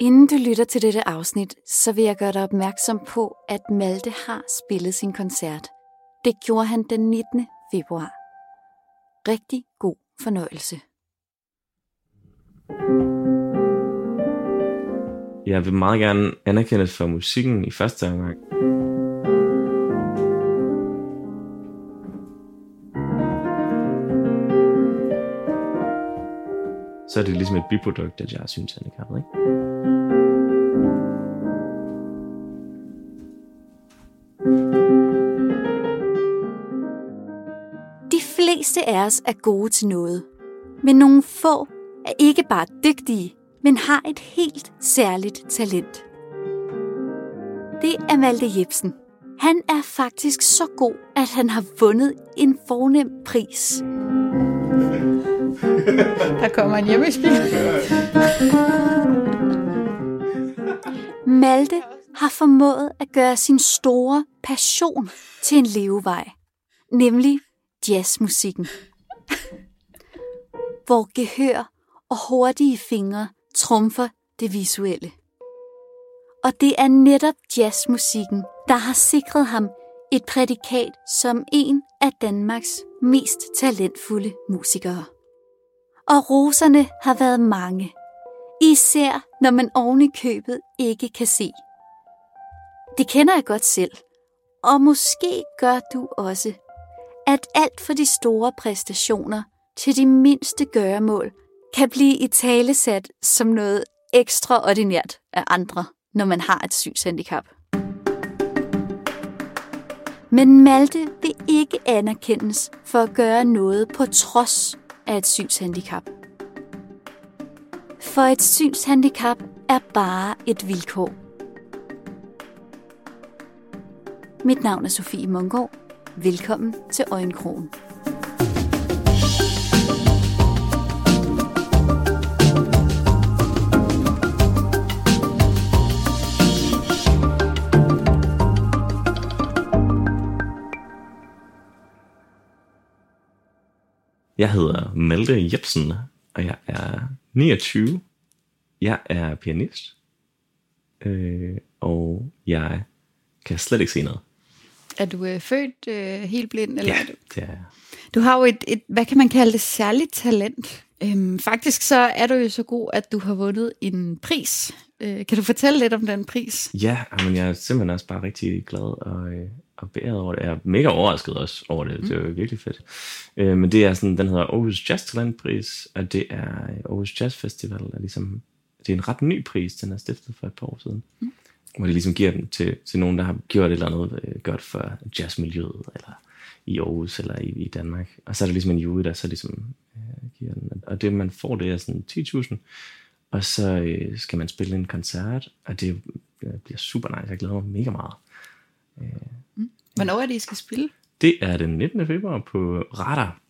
Inden du lytter til dette afsnit, så vil jeg gøre dig opmærksom på, at Malte har spillet sin koncert. Det gjorde han den 19. februar. Rigtig god fornøjelse. Jeg vil meget gerne anerkendes for musikken i første omgang. Så er det ligesom et biprodukt, at jeg er ikke? De fleste af os er gode til noget, men nogle få er ikke bare dygtige, men har et helt særligt talent. Det er Malte Jebsen. Han er faktisk så god, at han har vundet en fornem pris. Der kommer en hjemmespil. Malte har formået at gøre sin store passion til en levevej, nemlig jazzmusikken. Hvor gehør og hurtige fingre trumfer det visuelle. Og det er netop jazzmusikken, der har sikret ham et prædikat som en af Danmarks mest talentfulde musikere. Og roserne har været mange. Især når man oven i købet ikke kan se. Det kender jeg godt selv. Og måske gør du også, at alt for de store præstationer til de mindste gøremål kan blive i talesat som noget ekstraordinært af andre, når man har et synshandicap. Men Malte vil ikke anerkendes for at gøre noget på trods af et synshandicap. For et synshandicap er bare et vilkår. Mit navn er Sofie Mungård. Velkommen til Øjenkrogen. Jeg hedder Malte Jebsen, og jeg er 29. Jeg er pianist, øh, og jeg kan slet ikke se noget. Er du øh, født øh, helt blind? Eller Ja, er du? det er jeg. du har jo et, et, hvad kan man kalde det, særligt talent. Øhm, faktisk så er du jo så god, at du har vundet en pris. Øh, kan du fortælle lidt om den pris? Ja, men jeg er simpelthen også bare rigtig glad og, øh, og beæret over det. Jeg er mega overrasket også over det. Det er jo virkelig fedt. Øh, men det er sådan, den hedder Aarhus Jazz Talentpris, og det er Aarhus Jazz Festival. Er ligesom, det er en ret ny pris, den er stiftet for et par år siden. Mm. Hvor de ligesom giver den til, til nogen, der har gjort et eller andet øh, godt for jazzmiljøet, eller i Aarhus, eller i, i Danmark. Og så er der ligesom en jury, der så ligesom øh, giver den. Og det, man får, det er sådan 10.000. Og så øh, skal man spille en koncert, og det øh, bliver super nice. Jeg glæder mig mega meget. Hvornår er det, I skal spille? Det er den 19. februar på Radar,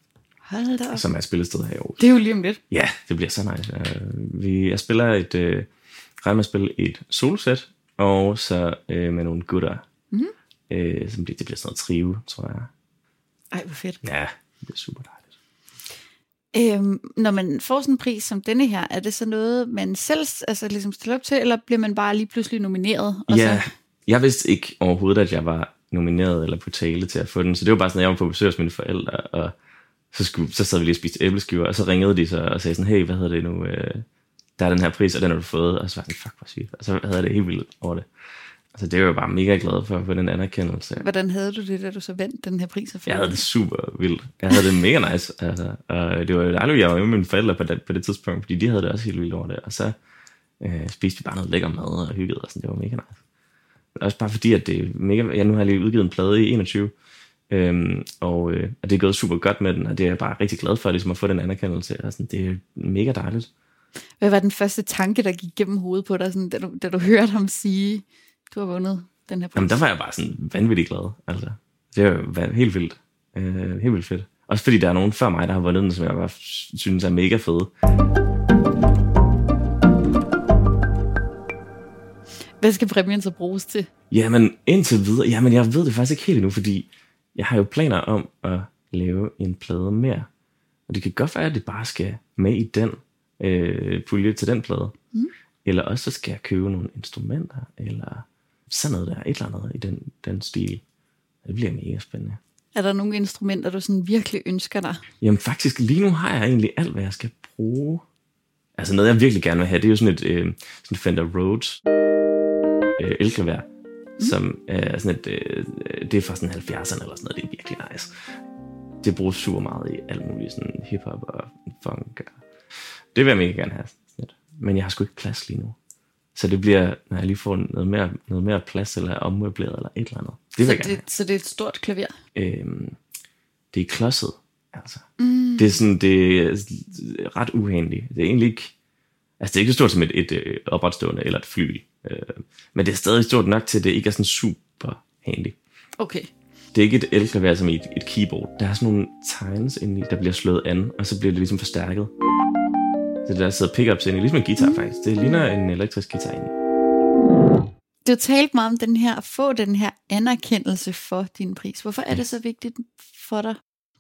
Hold da op. som er spillested her i Aarhus. Det er jo lige om lidt. Ja, det bliver så nice. Uh, vi, jeg spiller et, uh, regner med at spille et solosæt, og så uh, med nogle gutter. Mm. Som det, det bliver sådan noget trive, tror jeg. Ej, hvor fedt. Ja, det bliver super dejligt. Øhm, når man får sådan en pris som denne her, er det så noget, man selv altså, ligesom stiller op til, eller bliver man bare lige pludselig nomineret? Og Ja, så, jeg vidste ikke overhovedet, at jeg var nomineret eller på tale til at få den, så det var bare sådan, at jeg var på besøg hos mine forældre, og så, skulle, så sad vi lige og spiste æbleskiver, og så ringede de så og sagde sådan, hey, hvad hedder det nu, øh, der er den her pris, og den har du fået, og så var jeg fuck, hvor sygt, og så havde jeg det helt vildt over det. Altså det var jeg bare mega glad for at få den anerkendelse. Hvordan havde du det, da du så vandt den her pris? Jeg havde det super vildt. Jeg havde det mega nice. Altså, og det var jo dejligt, jeg var med mine forældre på det, på det tidspunkt, fordi de havde det også helt vildt over det. Og så øh, spiste vi bare noget lækker mad og hyggede, og sådan. det var mega nice. Også bare fordi, at det er mega... Ja, nu har jeg lige udgivet en plade i 21, øhm, og, øh, og det er gået super godt med den, og det er jeg bare rigtig glad for, ligesom at få den anerkendelse. Og sådan, det er mega dejligt. Hvad var den første tanke, der gik gennem hovedet på dig, sådan, da, du, da du hørte ham sige, du har vundet den her pris? Jamen, der var jeg bare sådan vanvittigt glad. Altså, det er jo va- helt vildt. Øh, helt vildt fedt. Også fordi der er nogen før mig, der har vundet den, som jeg bare synes er mega fede. Hvad skal præmien så bruges til? Jamen, indtil videre, jamen jeg ved det faktisk ikke helt endnu, fordi jeg har jo planer om at lave en plade mere. Og det kan godt være, at det bare skal med i den øh, pulje til den plade. Mm. Eller også så skal jeg købe nogle instrumenter, eller sådan noget der, et eller andet i den, den stil. Det bliver mega spændende. Er der nogle instrumenter, du sådan virkelig ønsker dig? Jamen faktisk, lige nu har jeg egentlig alt, hvad jeg skal bruge. Altså noget, jeg virkelig gerne vil have, det er jo sådan et øh, sådan Fender Rhodes øh, elklaver, mm. som er sådan et, øh, det er fra sådan 70'erne eller sådan noget, det er virkelig nice. Det bruges super meget i alt muligt sådan hiphop og funk. Og det vil jeg mega gerne have. Men jeg har sgu ikke plads lige nu. Så det bliver, når jeg lige får noget mere, noget mere plads, eller ommøbleret, eller et eller andet. Det så, gerne have. det, så det er et stort klaver? Øhm, det er klodset, altså. Mm. Det er sådan, det er ret uhandigt. Det er egentlig ikke, altså det er ikke så stort som et, et, et opretstående eller et fly. Øh, men det er stadig stort nok til, at det ikke er sådan super handy. Okay. Det er ikke et elklaver som et, et keyboard. Der er sådan nogle tegns inde i, der bliver slået an, og så bliver det ligesom forstærket. Så der sidder pickups inde i, ligesom en guitar faktisk. Det ligner en elektrisk guitar inde i. Du har talt meget om den her, at få den her anerkendelse for din pris. Hvorfor er det så vigtigt for dig?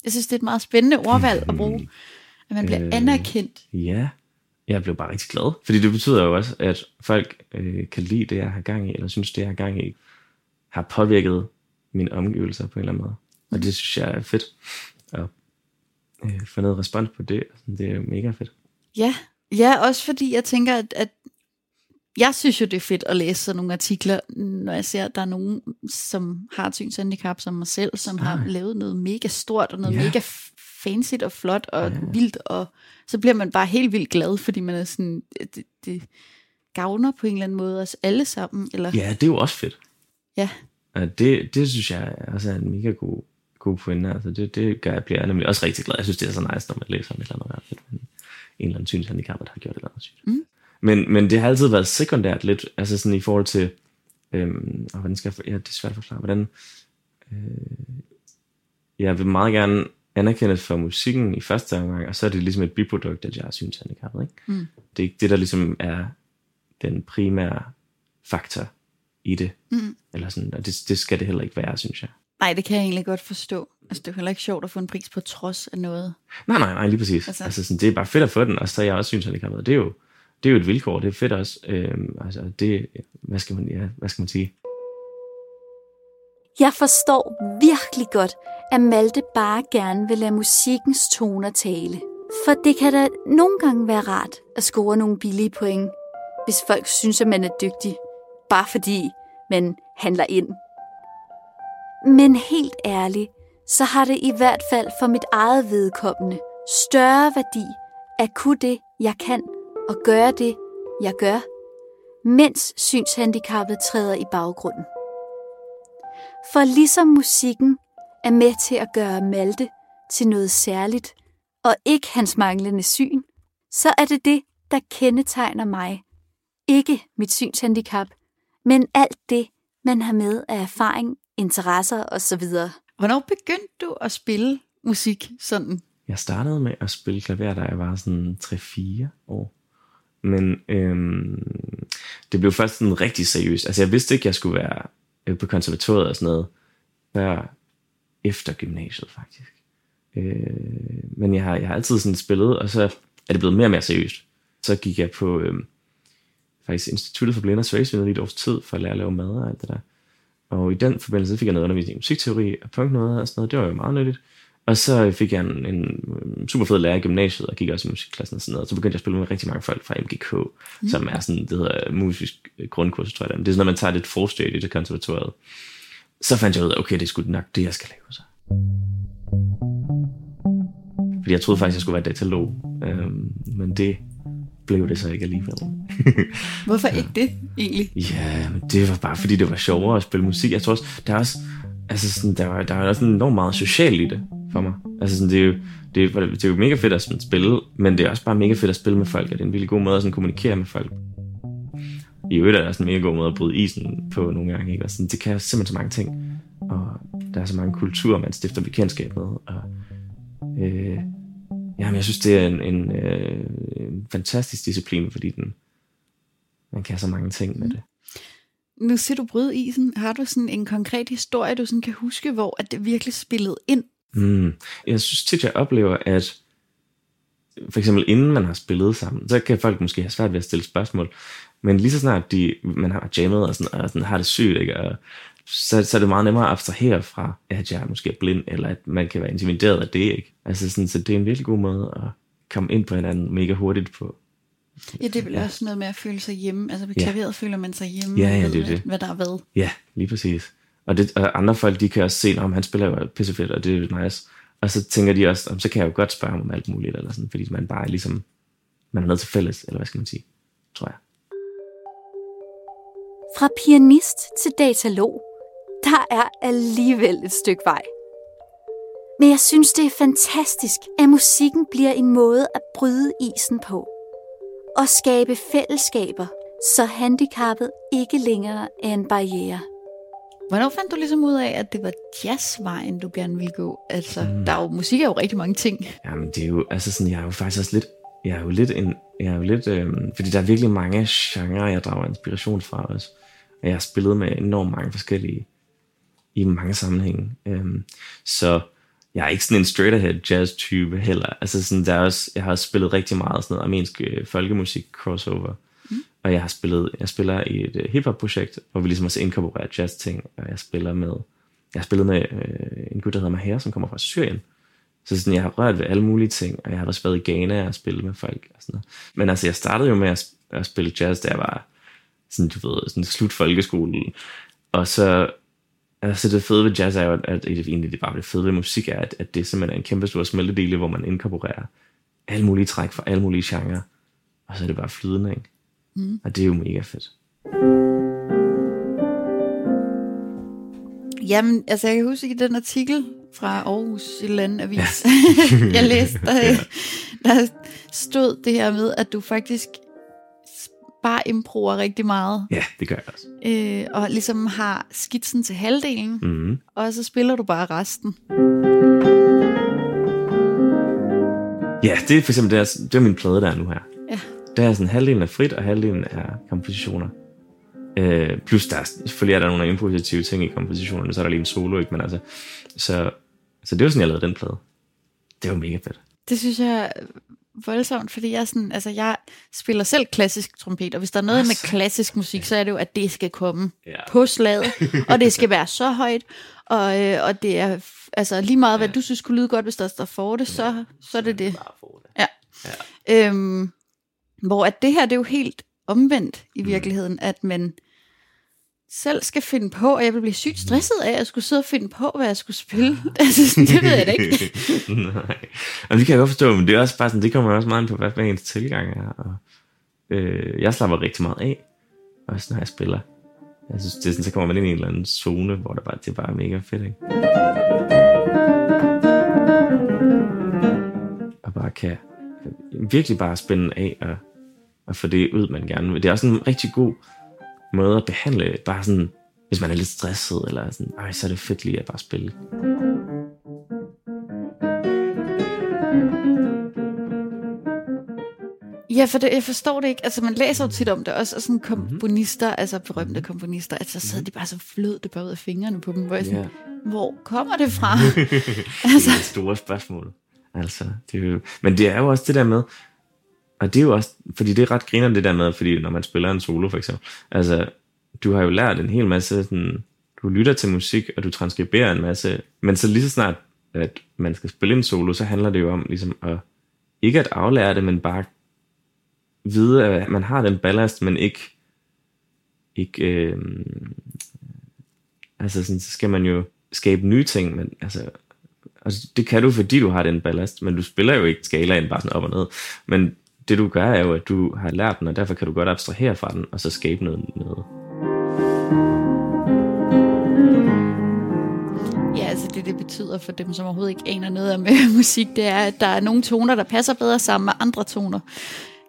Jeg synes, det er et meget spændende ordvalg at bruge. At man bliver Øh, anerkendt. Ja, jeg blev bare rigtig glad. Fordi det betyder jo også, at folk øh, kan lide det, jeg har gang i, eller synes, det, jeg har gang i, har påvirket mine omgivelser på en eller anden måde. Og det synes jeg er fedt. Og øh, få noget respons på det, det er mega fedt. Ja. ja, også fordi jeg tænker, at, at jeg synes jo, det er fedt at læse sådan nogle artikler, når jeg ser, at der er nogen, som har et synshandicap som mig selv, som har Nej. lavet noget mega stort, og noget Ja. mega fancy og flot og vildt, og så bliver man bare helt vildt glad, fordi man er sådan, det, det gavner på en eller anden måde os alle sammen, eller Ja, det er jo også fedt. ja. Og det, det synes jeg også er en mega god, god pointe. Altså det, det gør jeg, bliver nemlig også rigtig glad. Jeg synes, det er så nice, når man læser om et eller andet en eller anden synshandicap, der har gjort et eller andet sygt. Mm. Men, men det har altid været sekundært lidt, altså sådan i forhold til, øhm, og hvordan skal jeg, for, ja, det er svært at forklare, hvordan, øh, jeg vil meget gerne anerkendes for musikken i første omgang, og så er det ligesom et biprodukt, at jeg er synshandicappet, ikke? Mm. Det er ikke det, der ligesom er den primære faktor i det. Mm. Eller sådan, og det, det skal det heller ikke være, synes jeg. Nej, det kan jeg egentlig godt forstå. Altså, det er heller ikke sjovt at få en pris på trods af noget. Nej, nej, nej, lige præcis. Altså- Altså, altså sådan, det er bare fedt at få den, og så er jeg også synshandicappet. Det er jo, det er jo et vilkår, det er fedt også. Øhm, altså, det, hvad skal man, ja, hvad skal man sige? Jeg forstår virkelig godt, at Malte bare gerne vil lade musikkens toner tale. For det kan da nogle gange være rart at score nogle billige point, hvis folk synes, at man er dygtig, bare fordi man handler ind. Men helt ærligt, så har det i hvert fald for mit eget vedkommende større værdi at kunne det, jeg kan, og gøre det, jeg gør, mens synshandicappet træder i baggrunden. For ligesom musikken er med til at gøre Malte til noget særligt, og ikke hans manglende syn, så er det det, der kendetegner mig. Ikke mit synshandicap, men alt det, man har med af erfaring, interesser osv. Hvornår begyndte du at spille musik sådan? Jeg startede med at spille klaver, da jeg var sådan 3-4 år. Men øhm, det blev først sådan rigtig seriøst. Altså jeg vidste ikke, jeg skulle være øh, på konservatoriet og sådan noget, før efter gymnasiet faktisk. Øh, men jeg har, jeg har altid sådan spillet, og så er det blevet mere og mere seriøst. Så gik jeg på øh, faktisk Instituttet for Blinde og Svagsvindede i et års tid, for at lære at lave mad og alt det der. Og i den forbindelse fik jeg noget undervisning i musikteori og noget og sådan noget. Det var jo meget nyttigt. Og så fik jeg en, en super fed lærer i gymnasiet, og gik også i musikklassen og sådan noget. Så begyndte jeg at spille med rigtig mange folk fra MGK, mm. som er sådan, det hedder musisk grundkurs, tror jeg. Det er sådan, når man tager lidt forstadie til konservatoriet. Så fandt jeg ud af, okay, det er sgu nok det, jeg skal lave så. Fordi jeg troede faktisk, jeg skulle være datalog. Øhm, men det blev det så ikke alligevel. Hvorfor ikke det, egentlig? Ja, men det var bare fordi, det var sjovere at spille musik. Jeg tror også, der er også, altså sådan, der, var, der er også enormt meget socialt i det for mig. Altså sådan, det er jo, det er, det er jo mega fedt at sådan spille, men det er også bare mega fedt at spille med folk, og det er en virkelig god måde at sådan kommunikere med folk. I øvrigt er det også en mega god måde at bryde isen på nogle gange, ikke? Og sådan, det kan jo simpelthen så mange ting. Og der er så mange kulturer, man stifter bekendtskab med, og øh, jamen, jeg synes, det er en, en, øh, en fantastisk disciplin, fordi den, man kan så mange ting med det. Nu ser du bryde isen. Har du sådan en konkret historie, du sådan kan huske, hvor at det virkelig spillede ind? Mm. Jeg synes tit, jeg oplever, at for eksempel inden man har spillet sammen, så kan folk måske have svært ved at stille spørgsmål, Men lige så snart de, man har jammet og, sådan, og sådan, har det sygt, ikke? Og så, så er det meget nemmere at abstrahere fra, at jeg måske er blind, eller at man kan være intimideret af det, ikke? Altså sådan, så det er en virkelig god måde at komme ind på hinanden mega hurtigt på. Ja, det er vel ja. også noget med at føle sig hjemme. Altså på Ja. klaveret føler man sig hjemme. Ja, ja, det er ved, det. Hvad der er hvad. Ja, lige præcis. Og, det, og andre folk, de kan også se, om han spiller jo pissefedt, og det er nice. Og så tænker de også, "Om, så kan jeg jo godt spørge ham om alt muligt, eller sådan, fordi man bare er ligesom, man er noget til fælles, eller hvad skal man sige, tror jeg. Fra pianist til datalog, der er alligevel et stykke vej. Men jeg synes, det er fantastisk, at musikken bliver en måde at bryde isen på. Og skabe fællesskaber, så handicappet ikke længere er en barriere. Hvornår fandt du ligesom ud af, at det var jazzvejen, du gerne ville gå? Altså, mm. der er jo, musik er jo rigtig mange ting. Jamen, det er jo, altså sådan, jeg er jo faktisk også lidt, jeg er jo lidt en, jeg er jo lidt, øhm, fordi der er virkelig mange genrer, jeg drager inspiration fra også. Og jeg har spillet med enormt mange forskellige, i mange sammenhænge. Øhm, så jeg er ikke sådan en straight ahead jazz type heller. Altså sådan, der er også, jeg har også spillet rigtig meget sådan noget armensk øh, folkemusik crossover. Og jeg har spillet, jeg spiller i et øh, hiphop projekt, hvor vi ligesom også inkorporerer jazz ting. Og jeg spiller med, jeg har spillet med øh, en gut, der hedder Maher, som kommer fra Syrien. Så sådan, jeg har rørt ved alle mulige ting, og jeg har også været i Ghana og spillet med folk og sådan noget. Men altså, jeg startede jo med at, sp- at spille jazz, da jeg var sådan, du ved, sådan slut folkeskolen. Og så, altså det fede ved jazz er jo, at, at egentlig det bare det fede ved musik er, at, at det simpelthen er en kæmpe stor smeltedele, hvor man inkorporerer alle mulige træk fra alle mulige genrer. Og så er det bare flydende, ikke? Mm. Og det er jo mega fedt. Jamen, altså jeg kan huske i den artikel fra Aarhus et eller andet avis, jeg læste, der, der stod det her med, at du faktisk bare improver rigtig meget, Ja, det gør jeg også. øh, og ligesom har skitsen til halvdelen, Mm. og så spiller du bare resten. Ja, det er for eksempel, det er, det er min plade, der er nu her. Ja. Der er sådan halvdelen er frit, og halvdelen er kompositioner. Øh, plus der er, selvfølgelig er der nogle improvisative ting i kompositionerne, så er der lige en solo, ikke? Men altså, så, så det var sådan, jeg lavede den plade. Det var mega fedt. Det synes jeg er voldsomt, fordi jeg, sådan, altså jeg spiller selv klassisk trompet, og hvis der er noget med klassisk musik, så er det jo, at det skal komme Ja. på slaget, og det skal være så højt, og, øh, og det er altså lige meget, hvad du synes kunne lyde godt, hvis der står for det, så, så er det det. Bare få det. Ja. ja. Øhm, hvor at det her, det er jo helt omvendt i Mm. virkeligheden, at man selv skal finde på, og jeg vil blive sygt stresset af, at jeg skulle sidde og finde på, hvad jeg skulle spille. altså, det ved jeg da ikke. Nej. Og det kan jeg godt forstå, men det er også bare sådan, det kommer også meget ind på, hvad, hvad ens tilgang er. Og, øh, jeg slapper rigtig meget af, også når jeg spiller. Jeg synes, det er sådan, så kommer man ind i en eller anden zone, hvor der bare, det er bare mega fedt, ikke? Og bare kan virkelig bare spænde af og, og få det ud, man gerne vil. Det er også en rigtig god måde at behandle, bare sådan, hvis man er lidt stresset, eller sådan, ej, så er det fedt lige at bare spille. Ja, for det, jeg forstår det ikke. Altså, man læser jo tit om det også, og sådan komponister, altså berømte komponister, altså så sidder de bare så flød det bare ud af fingrene på dem, hvor jeg sådan, hvor kommer det fra? altså. Det er store spørgsmål. Altså, det er jo, men det er jo også det der med, og det er jo også, fordi det er ret griner det der med, fordi når man spiller en solo for eksempel, altså, du har jo lært en hel masse, sådan, du lytter til musik, og du transkriberer en masse, men så lige så snart, at man skal spille en solo, så handler det jo om ligesom at, ikke at aflære det, men bare vide, at man har den ballast, men ikke, ikke øh, altså sådan, så skal man jo skabe nye ting, men altså, altså, det kan du, fordi du har den ballast, men du spiller jo ikke skalaen bare sådan op og ned, men det du gør er jo, at du har lært den, og derfor kan du godt abstrahere fra den, og så skabe noget, noget. Ja, altså det, det betyder for dem, som overhovedet ikke aner noget om øh, musik, det er, at der er nogle toner, der passer bedre sammen med andre toner,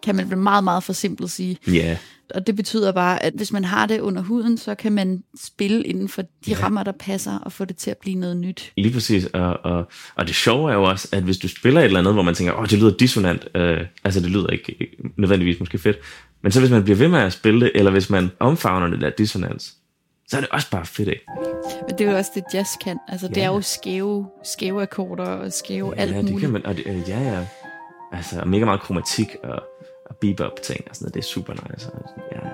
kan man vel meget, meget forsimplet sige. Ja, Og det betyder bare, at hvis man har det under huden, så kan man spille inden for de ja. rammer, der passer, og få det til at blive noget nyt. lige præcis, og, og, og det sjove er jo også, at hvis du spiller et eller andet, hvor man tænker, åh, oh, det lyder dissonant, øh, altså det lyder ikke ikke nødvendigvis måske fedt, men så hvis man bliver ved med at spille det, eller hvis man omfavner det der dissonans, så er det også bare fedt, ikke? Men det er jo også det, jazz kan. Altså, det Ja. er jo skæve, skæve akkorder og skæve ja, alt ja, muligt. det kan man, og det, ja, ja. Altså, mega meget kromatik, og, og bebop ting og sådan noget. Det er super nice. Og sådan, ja, ja.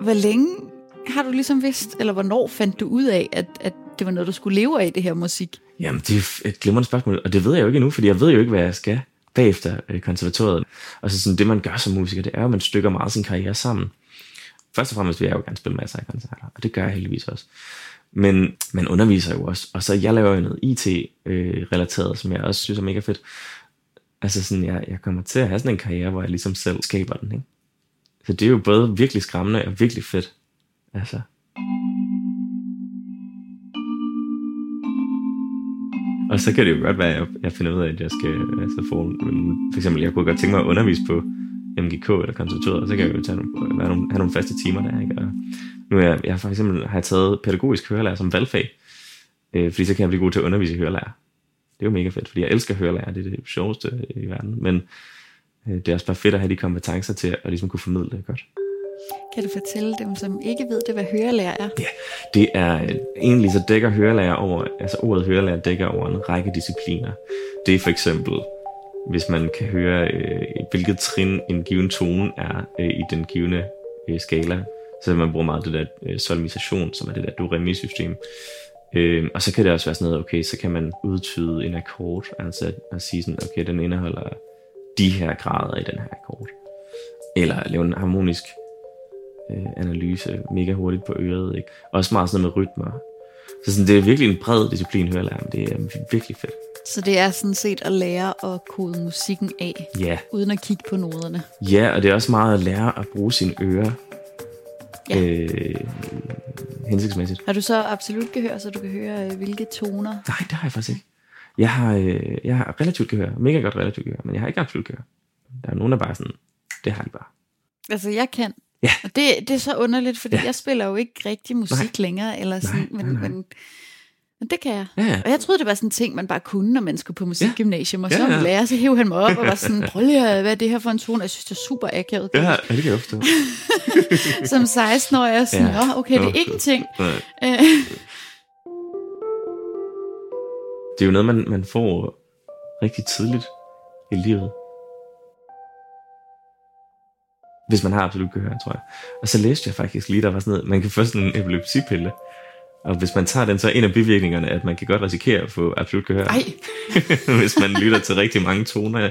Hvor længe har du ligesom vidst, eller hvornår fandt du ud af, at, at det var noget, du skulle leve af, det her musik? Jamen, det er et glimrende spørgsmål, og det ved jeg jo ikke endnu, fordi jeg ved jo ikke, hvad jeg skal bagefter øh, konservatoriet. Og så sådan, det, man gør som musiker, det er jo, at man stykker meget sin karriere sammen. Først og fremmest vil jeg jo gerne spille masser af koncerter, og det gør jeg heldigvis også. Men man underviser jo også, og så jeg laver jo noget IT-relateret, øh, som jeg også synes er mega fedt. Altså sådan, jeg, jeg kommer til at have sådan en karriere, hvor jeg ligesom selv skaber den, ikke? Så det er jo både virkelig skræmmende og virkelig fedt. Altså. Og så kan det jo godt være, at jeg, jeg finder ud af, at jeg skal altså få, for eksempel, jeg kunne godt tænke mig at undervise på MGK eller konservatoriet, så kan jeg jo tage nogle, have, nogle, have nogle faste timer der, ikke? Og nu er jeg, jeg for eksempel har jeg taget pædagogisk hørelærer som valgfag, øh, fordi så kan jeg blive god til at undervise i hørelærer. Det er jo mega fedt, fordi jeg elsker hørelærer, det er det sjoveste i verden, men øh, det er også bare fedt at have de kompetencer til at ligesom kunne formidle det godt. Kan du fortælle dem, som ikke ved det, hvad hørelærer er? Ja, det er øh, egentlig så dækker hørelærer over, altså ordet hørelærer dækker over en række discipliner. Det er for eksempel, hvis man kan høre, øh, hvilket trin en given tone er øh, i den givende øh, skala. Så man bruger meget det der øh, solmisation, som er det der do-re-mi-system. Øh, og så kan det også være sådan noget, okay, så kan man udtyde en akkord, altså at, at sige sådan, okay, den indeholder de her grader i den her akkord. Eller lave en harmonisk øh, analyse mega hurtigt på øret. Ikke? Også meget sådan noget med rytmer. Så sådan, det er virkelig en bred disciplin, hørelærer, men det er virkelig fedt. Så det er sådan set at lære at kode musikken af, Ja, uden at kigge på noderne. ja og det er også meget at lære at bruge sine ører Ja. øh, hensigtsmæssigt. Har du så absolut gehør, så du kan høre, øh, hvilke toner? Nej, det har jeg faktisk ikke. Jeg har, øh, jeg har relativt gehør, mega godt relativt gehør, men jeg har ikke absolut gehør. Der er nogen, der bare sådan, det har de bare. Altså, jeg kan. Ja. Og det, det er så underligt, fordi Ja. ja. jeg spiller jo ikke rigtig musik Nej. længere, eller sådan, Nej, men, nej, nej. Men, men det kan jeg. Ja, ja. Og jeg troede, det var sådan en ting, man bare kunne, når man skulle på musikgymnasium. Og så Ja, ja, ja. lærer, så hævde han mig op og var sådan, prøv lige at, hvad er det her for en tone? Jeg synes, det er super akavet. Ja, ja, det kan jeg forstå. Som 16-årig er sådan, Ja. ja. okay, det er ikke en ting. Det er jo noget, man, man får rigtig tidligt i livet. Hvis man har absolut gehør, tror jeg. Og så læste jeg faktisk lige, der var sådan noget, man kan få sådan en epilepsipille. Og hvis man tager den, så er en af bivirkningerne, at man kan godt risikere at få absolut gehør. ej, hvis man lytter til rigtig mange toner.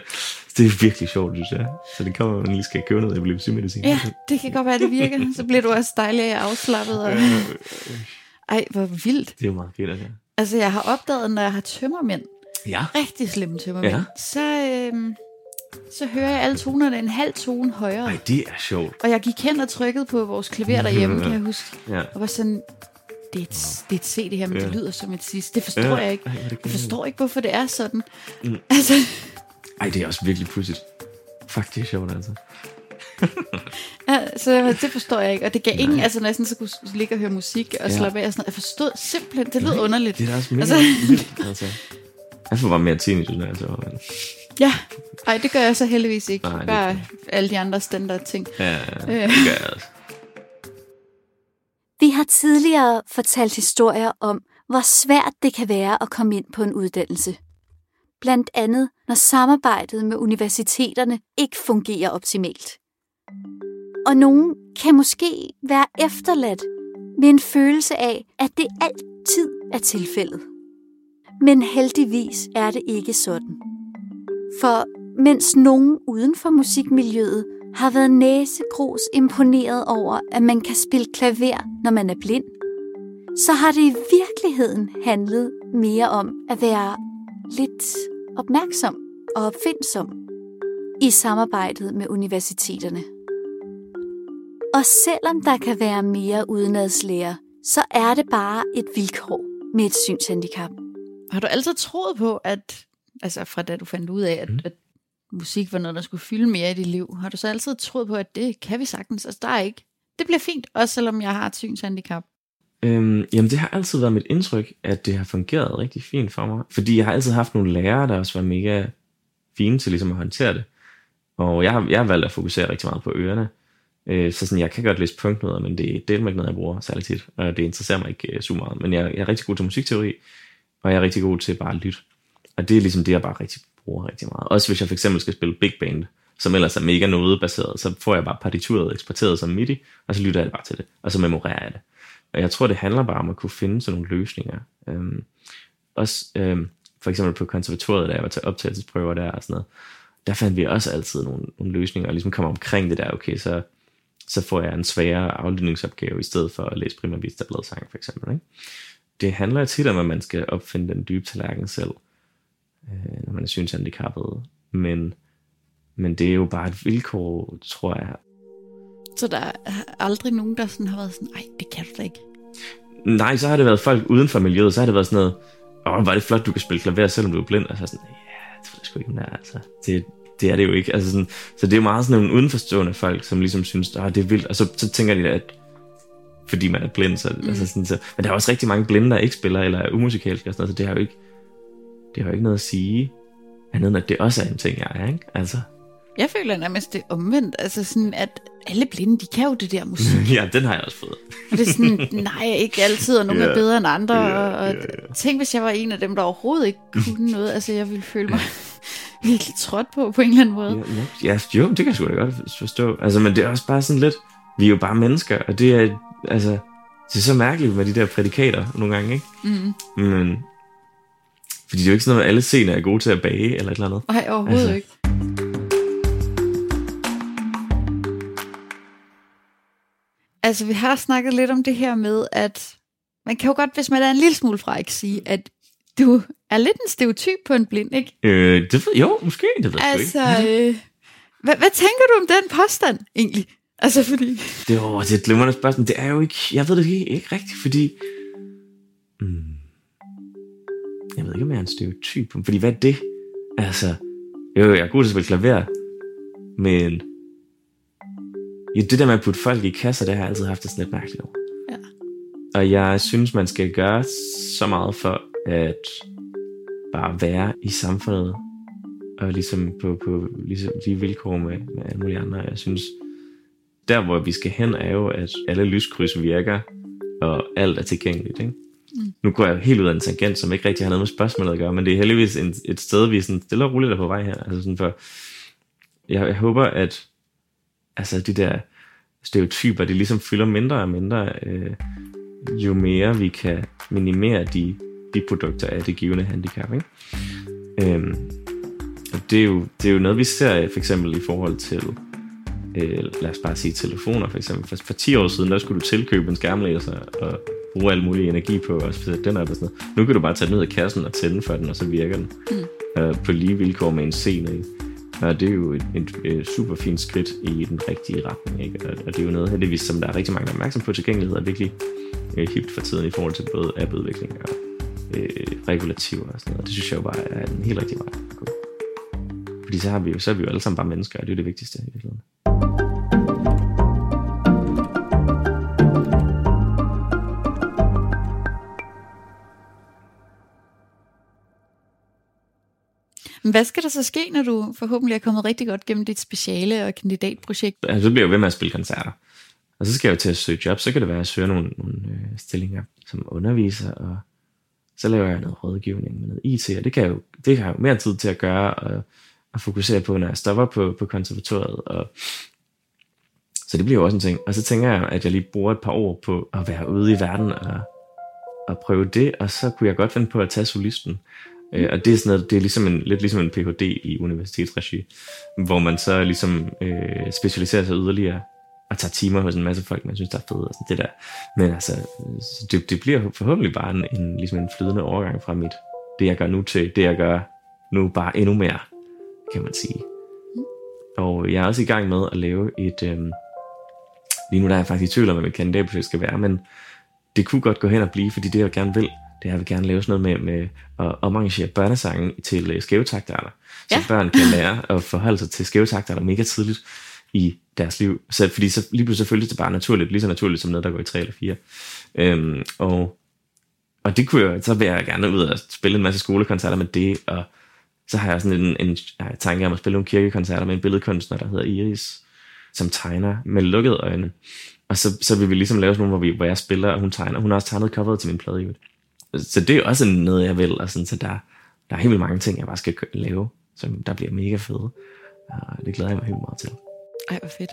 Det er virkelig sjovt, synes jeg. Så det kommer, at man lige skal købe noget epilepsimedicin. ja, det kan godt være, det virker. Så bliver du også dejlig afslappet. Og... Ej, hvor vildt. Det er jo meget fedt, altså. Altså, jeg har opdaget, når jeg har tømmermænd, Ja. rigtig slemme tømmermænd, Ja. ja. så, øhm, så hører jeg alle tonerne en halv tone højere. Ej, det er sjovt. Og jeg gik hen og trykkede på vores klaver derhjemme, kan jeg huske. Ja. Og var sådan, det er et, det er et C det her, men Ja. det lyder som et sidst. Det forstår Ja. jeg ikke. Ej, Jeg forstår ikke, hvorfor det er sådan. Mm. Altså, Ej, det er også virkelig pudsigt. Fuck, det er sjovt, altså. ja, så det forstår jeg ikke. Og det gav ingen, altså når jeg sådan, så kunne ligge og høre musik og Ja. slappe af. Og sådan, noget. jeg forstod simpelthen, det lød underligt. Det er da også mega Altså- altså... vildt, altså. Jeg får bare mere tinnitus, når jeg så. Ja, ej, det gør jeg så heldigvis ikke. Nej, det- Bare alle de andre standard ting. Ja, Øh. det gør jeg også. Vi har tidligere fortalt historier om, hvor svært det kan være at komme ind på en uddannelse. Blandt andet, når samarbejdet med universiteterne ikke fungerer optimalt. Og nogen kan måske være efterladt med en følelse af, at det altid er tilfældet. Men heldigvis er det ikke sådan. For mens nogen uden for musikmiljøet har været næsegrus imponeret over, at man kan spille klaver, når man er blind, så har det i virkeligheden handlet mere om at være lidt opmærksom og opfindsom i samarbejdet med universiteterne. Og selvom der kan være mere udenadslærer, så er det bare et vilkår med et synshandicap. Har du altid troet på, at, altså fra da du fandt ud af, at, Mm. at musik var noget, der skulle fylde mere i dit liv, har du så altid troet på, at det kan vi sagtens? Altså der er ikke. Det bliver fint, også selvom jeg har et synshandicap. Øhm, jamen, det har altid været mit indtryk, at det har fungeret rigtig fint for mig. Fordi jeg har altid haft nogle lærere, der også var mega fine til ligesom at håndtere det. Og jeg har, jeg har valgt at fokusere rigtig meget på ørerne. Øh, så sådan, jeg kan godt læse punktnoder, men det, det er ikke noget, jeg bruger særlig tit, og det interesserer mig ikke øh, så meget. Men jeg, jeg er rigtig god til musikteori, og jeg er rigtig god til bare at lytte. Og det er ligesom det, jeg bare rigtig bruger rigtig meget. Også hvis jeg for eksempel skal spille big band, som ellers er mega nodebaseret, så får jeg bare partituret eksporteret som MIDI, og så lytter jeg bare til det, og så memorerer jeg det. Og jeg tror, det handler bare om at kunne finde sådan nogle løsninger. Øhm, også øhm, for eksempel på konservatoriet, da jeg var til optagelsesprøver der og sådan noget, der fandt vi også altid nogle, nogle løsninger, og ligesom kommer omkring det der, okay, så, så får jeg en sværere aflydningsopgave, i stedet for at læse primavista sang for eksempel. Ikke? Det handler tit om, at man skal opfinde den dybe tallerken selv, øh, når man er synshandicappet, men, men det er jo bare et vilkår, tror jeg. Så der er aldrig nogen, der sådan har været sådan, nej, det kan du da ikke. Nej, så har det været folk uden for miljøet, så har det været sådan noget, åh, var det flot, du kan spille klaver, selvom du er blind. Altså sådan, ja, det ved jeg sgu ikke, der, altså. Det, det er det jo ikke. Altså sådan, så det er meget sådan nogle udenforstående folk, som ligesom synes, at det er vildt. Og så, så tænker de, at fordi man er blind, så, mm. altså sådan, så, men der er også rigtig mange blinde, der ikke spiller, eller er umusikalske og sådan noget, så det har jo ikke, det har jo ikke noget at sige, andet end at det også er en ting, jeg er, ikke? Altså. Jeg føler nærmest det omvendt, altså sådan, at alle blinde, de kan jo det der musik. ja, den har jeg også fået. og det er sådan, nej, ikke altid, og nogle yeah. er bedre end andre, yeah, og, og yeah, yeah. tænk, hvis jeg var en af dem, der overhovedet ikke kunne noget, altså jeg ville føle mig virkelig trådt på, på en eller anden måde. Ja, ja, jo, det kan jeg sgu da godt forstå. Altså, men det er også bare sådan lidt, vi er jo bare mennesker, og det er, altså, det er så mærkeligt med de der prædikater nogle gange, ikke? Mm. Men, fordi det er jo ikke sådan noget, at alle scener er gode til at bage, eller et eller andet. Nej, overhovedet altså. ikke. Altså, vi har snakket lidt om det her med, at man kan jo godt, hvis man er en lille smule fræk, sige, at du er lidt en stereotyp på en blind, ikke? Øh, det ved, jo, måske, det ved altså, jeg ikke. Øh, hvad, hvad tænker du om den påstand, egentlig? Altså, fordi... Det, var, det er et glimrende spørgsmål. Det er jo ikke... Jeg ved det ikke, ikke rigtigt, fordi... Mm, jeg ved ikke, om jeg er en stereotyp. Fordi hvad er det? Altså... Jo, jeg er god til at spille klaver. Men... Ja, det der med at putte folk i kasser, det har jeg altid haft det sådan lidt mærkeligt over. Ja. Og jeg synes, man skal gøre så meget for at bare være i samfundet og ligesom på, på ligesom de vilkår med, med alle mulige andre. Jeg synes, der hvor vi skal hen er jo, at alle lyskryds virker, og alt er tilgængeligt. Ikke? Mm. Nu går jeg helt ud af en tangent, som ikke rigtig har noget med spørgsmålet at gøre, men det er heldigvis en, et sted, vi er sådan stille og roligt er på vej her. Altså sådan for, jeg, jeg håber, at altså de der stereotyper, de ligesom fylder mindre og mindre, øh, jo mere vi kan minimere de biprodukter af det givende handicap. Ikke? Øhm, og det er, jo, det er jo noget, vi ser for eksempel i forhold til, øh, lad os bare sige telefoner for eksempel. For, for 10 år siden, der skulle du tilkøbe en skærmlæser og bruge al mulig energi på at sætte den op og sådan noget. Nu kan du bare tage den ud af kassen og tænde for den, og så virker den mm. øh, på lige vilkår med en scene. Og det er jo et, et, et super fint skridt i den rigtige retning. Ikke? Og, og det er jo noget heldigvis, som der er rigtig mange, der er opmærksom på. Tilgængelighed er virkelig øh, hipt for tiden i forhold til både appudvikling og øh, regulativer og sådan noget. Det synes jeg jo bare er en helt rigtig vej at gå. Fordi så, har vi jo, så er vi jo alle sammen bare mennesker, og det er jo det vigtigste i virkeligheden. Hvad skal der så ske, når du forhåbentlig er kommet rigtig godt gennem dit speciale og kandidatprojekt? Altså, så bliver jeg ved med at spille koncerter. Og så skal jeg jo til at søge job. Så kan det være, at jeg søger nogle, nogle øh, stillinger som underviser og så laver jeg noget rådgivning med noget IT, og det kan jeg jo, det har jeg jo mere tid til at gøre, og, og fokusere på, når jeg stopper på, på konservatoriet, og så det bliver jo også en ting. Og så tænker jeg, at jeg lige bruger et par år på at være ude i verden og, og prøve det, og så kunne jeg godt finde på at tage solisten. Øh, Og det er, sådan noget, det er ligesom en, lidt ligesom en Ph.D. i universitetsregi, hvor man så ligesom øh, specialiserer sig yderligere og tager timer hos en masse folk, man synes, der er fede og sådan det der. Men altså, det, det bliver forhåbentlig bare en, en, ligesom en flydende overgang fra mit, det jeg gør nu til det jeg gør nu bare endnu mere, kan man sige. Og jeg er også i gang med at lave et, øh, lige nu der er jeg faktisk i tvivl om, hvad mit kandidatprojekt skal være, men det kunne godt gå hen og blive, fordi det jeg gerne vil, det er, at jeg vil gerne lave sådan noget med, med at omarrangere børnesange til øh, skævetaktarter, så ja. børn kan lære at forholde sig til skævetaktarter mega tidligt i deres liv. Så, fordi så lige pludselig føltes det bare naturligt, lige så naturligt som noget, der går i 3 eller 4. Øhm, og, og det kunne jeg, så vil jeg gerne ud og spille en masse skolekoncerter med det, og så har jeg sådan en, en, en tanke om at spille nogle kirkekoncerter med en billedkunstner, der hedder Iris, som tegner med lukkede øjne. Og så, så vil vi ligesom lave sådan nogle, hvor, vi, hvor jeg spiller, og hun tegner. Hun har også tegnet coveret til min plade, jo. Så det er også noget, jeg vil. Og sådan, så der, der er helt vildt mange ting, jeg bare skal lave, som der bliver mega fede. Og det glæder jeg mig helt meget til. Ej, hvor fedt.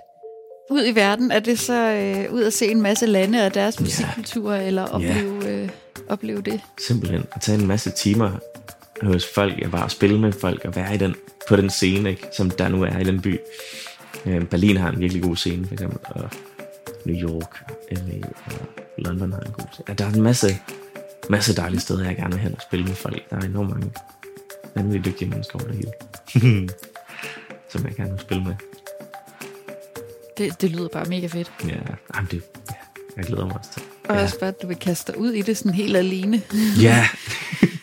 Ud i verden, er det så øh, ud at se en masse lande og deres musikkultur, ja. eller opleve, ja. øh, opleve det? Simpelthen. At tage en masse timer hos folk, jeg bare spille med folk, og være i den, på den scene, ikke, som der nu er i den by. Øh, Berlin har en virkelig god scene, for eksempel, og New York, LA og London har en god scene. Der er en masse, masse dejlige steder, jeg gerne vil hen og spille med folk. Der er enormt mange vanvittigt dygtige mennesker over det hele, som jeg gerne vil spille med. Det, det lyder bare mega fedt. Ja, jamen det, ja jeg glæder mig også til. Og ja. også bare, at du vil kaste dig ud i det sådan helt alene. ja,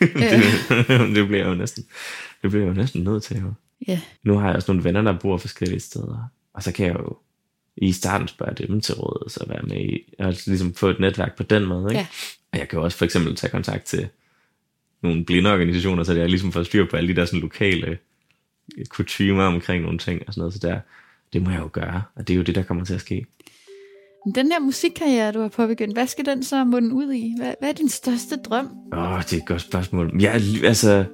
det, det bliver jo næsten, det bliver jo næsten nødt til. Jo. Ja. Nu har jeg også nogle venner, der bor forskellige steder. Og så kan jeg jo i starten spørge dem til rådet, så være med i, og ligesom få et netværk på den måde. Ikke? Ja. Og jeg kan også for eksempel tage kontakt til nogle blinde organisationer, så jeg ligesom får styr på alle de der sådan lokale kutumer omkring nogle ting og sådan noget. Så der, det må jeg jo gøre, og det er jo det, der kommer til at ske. Den der musikkarriere, du har påbegyndt, hvad skal den så munde ud i? Hvad, hvad er din største drøm? Åh, oh, det er et godt spørgsmål. Jeg, altså,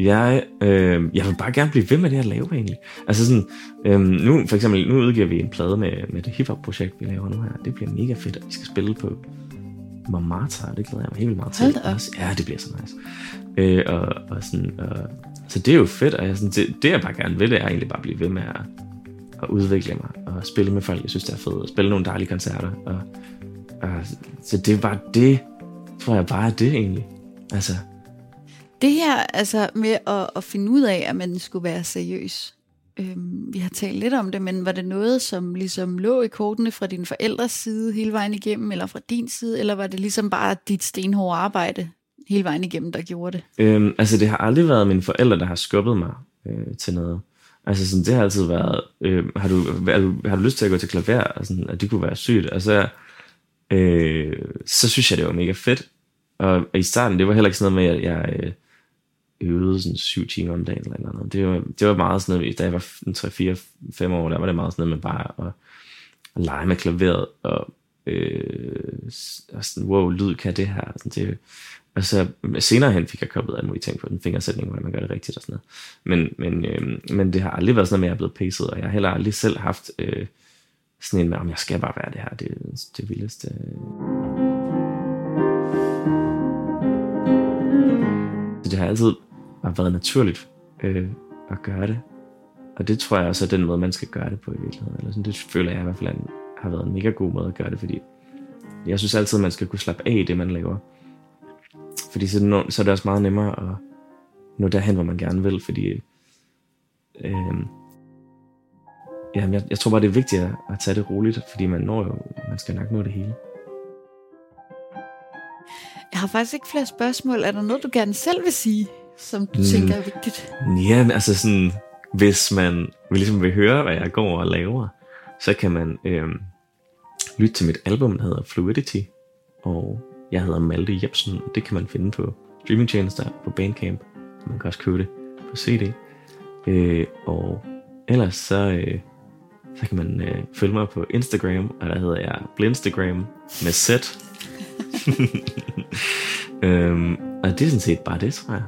jeg, øh, jeg vil bare gerne blive ved med det, at lave egentlig. Altså sådan, øh, nu for eksempel, nu udgiver vi en plade med, med det hiphop-projekt, vi laver nu her. Det bliver mega fedt, at vi skal spille på Montmartre, det glæder jeg mig helt vildt meget til. Hold da op. Ja, det bliver så nice. Øh, og, og sådan, og, så det er jo fedt, og jeg, sådan, det, det jeg bare gerne vil, det er egentlig bare blive ved med at, at udvikle mig, og spille med folk, jeg synes, det er fedt, og spille nogle dejlige koncerter, og, og så det er bare det, tror jeg bare er det egentlig. Altså, Det her altså med at, at finde ud af, at man skulle være seriøs. Øhm, vi har talt lidt om det, men var det noget, som ligesom lå i kortene fra din forældres side hele vejen igennem, eller fra din side, eller var det ligesom bare dit stenhårde arbejde hele vejen igennem, der gjorde det? Øhm, altså, det har aldrig været mine forældre, der har skubbet mig øh, til noget. Altså, sådan, det har altid været, øh, har, du, har, du, har du lyst til at gå til klaver? Og sådan, at det kunne være sygt. Altså, øh, så synes jeg, det var mega fedt. Og i starten, det var heller ikke sådan noget med, at jeg øh, øvede sådan syv timer om dagen eller noget. Det var, det var meget sådan noget, da jeg var 3, 4, 5 år, der var det meget sådan noget med bare at, at lege med klaveret, og, øh, og sådan, wow, lyd kan det her. Sådan, det, og så senere hen fik jeg koblet alle mulige ting på den fingersætning, hvordan man gør det rigtigt og sådan noget. Men, men, øh, men det har aldrig været sådan noget med, at jeg er blevet pacet, og jeg har heller aldrig selv haft øh, sådan en med, om jeg skal bare være det her, det er det vildeste. Øh. Det har altid bare været naturligt øh, at gøre det. Og det tror jeg også er den måde, man skal gøre det på i virkeligheden. Eller sådan, det føler jeg i hvert fald en, har været en mega god måde at gøre det, fordi jeg synes altid, man skal kunne slappe af i det, man laver. Fordi så, nå, så er det også meget nemmere at nå derhen, hvor man gerne vil, fordi øh, jamen, jeg, jeg tror bare, det er vigtigt at, at tage det roligt, fordi man når jo, man skal nok nå det hele. Jeg har faktisk ikke flere spørgsmål. Er der noget, du gerne selv vil sige, som du Mm. tænker er vigtigt? Ja, altså sådan, hvis man ligesom vil høre, hvad jeg går og laver, så kan man øh, lytte til mit album, der hedder Fluidity, og jeg hedder Malte Jebsen, og det kan man finde på streamingtjenester på Bandcamp, man kan også købe det på CD. Øh, og ellers så, øh, så kan man øh, følge mig på Instagram, og der hedder jeg Blindstagram med Z. øhm, og det er sådan set bare det, tror jeg.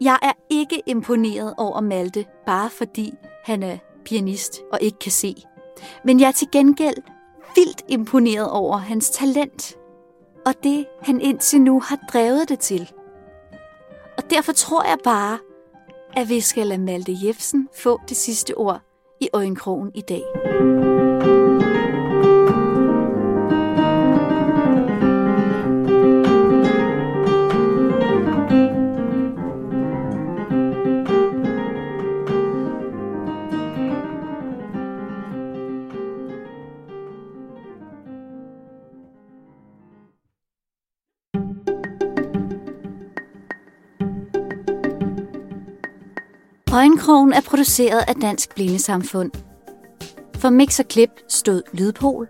Jeg er ikke imponeret over Malte, bare fordi han er pianist og ikke kan se. Men jeg er til gengæld vildt imponeret over hans talent. Og det, han indtil nu har drevet det til. Og derfor tror jeg bare, at vi skal lade Malte Jefsen få det sidste ord i øjenkrogen i dag. Øjenkrogen er produceret af Dansk Blindesamfund. For mix og klip stod Lydpol.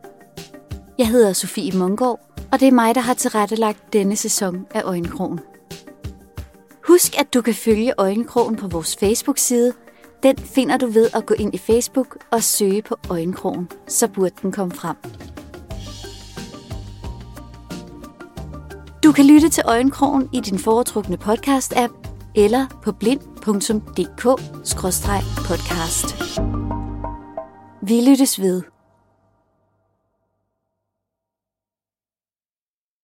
Jeg hedder Sofie Mungård, og det er mig, der har tilrettelagt denne sæson af Øjenkrogen. Husk, at du kan følge Øjenkrogen på vores Facebook-side. Den finder du ved at gå ind i Facebook og søge på Øjenkrogen, så burde den komme frem. Du kan lytte til Øjenkrogen i din foretrukne podcast-app eller på blind.dk-podcast. Vi lyttes ved.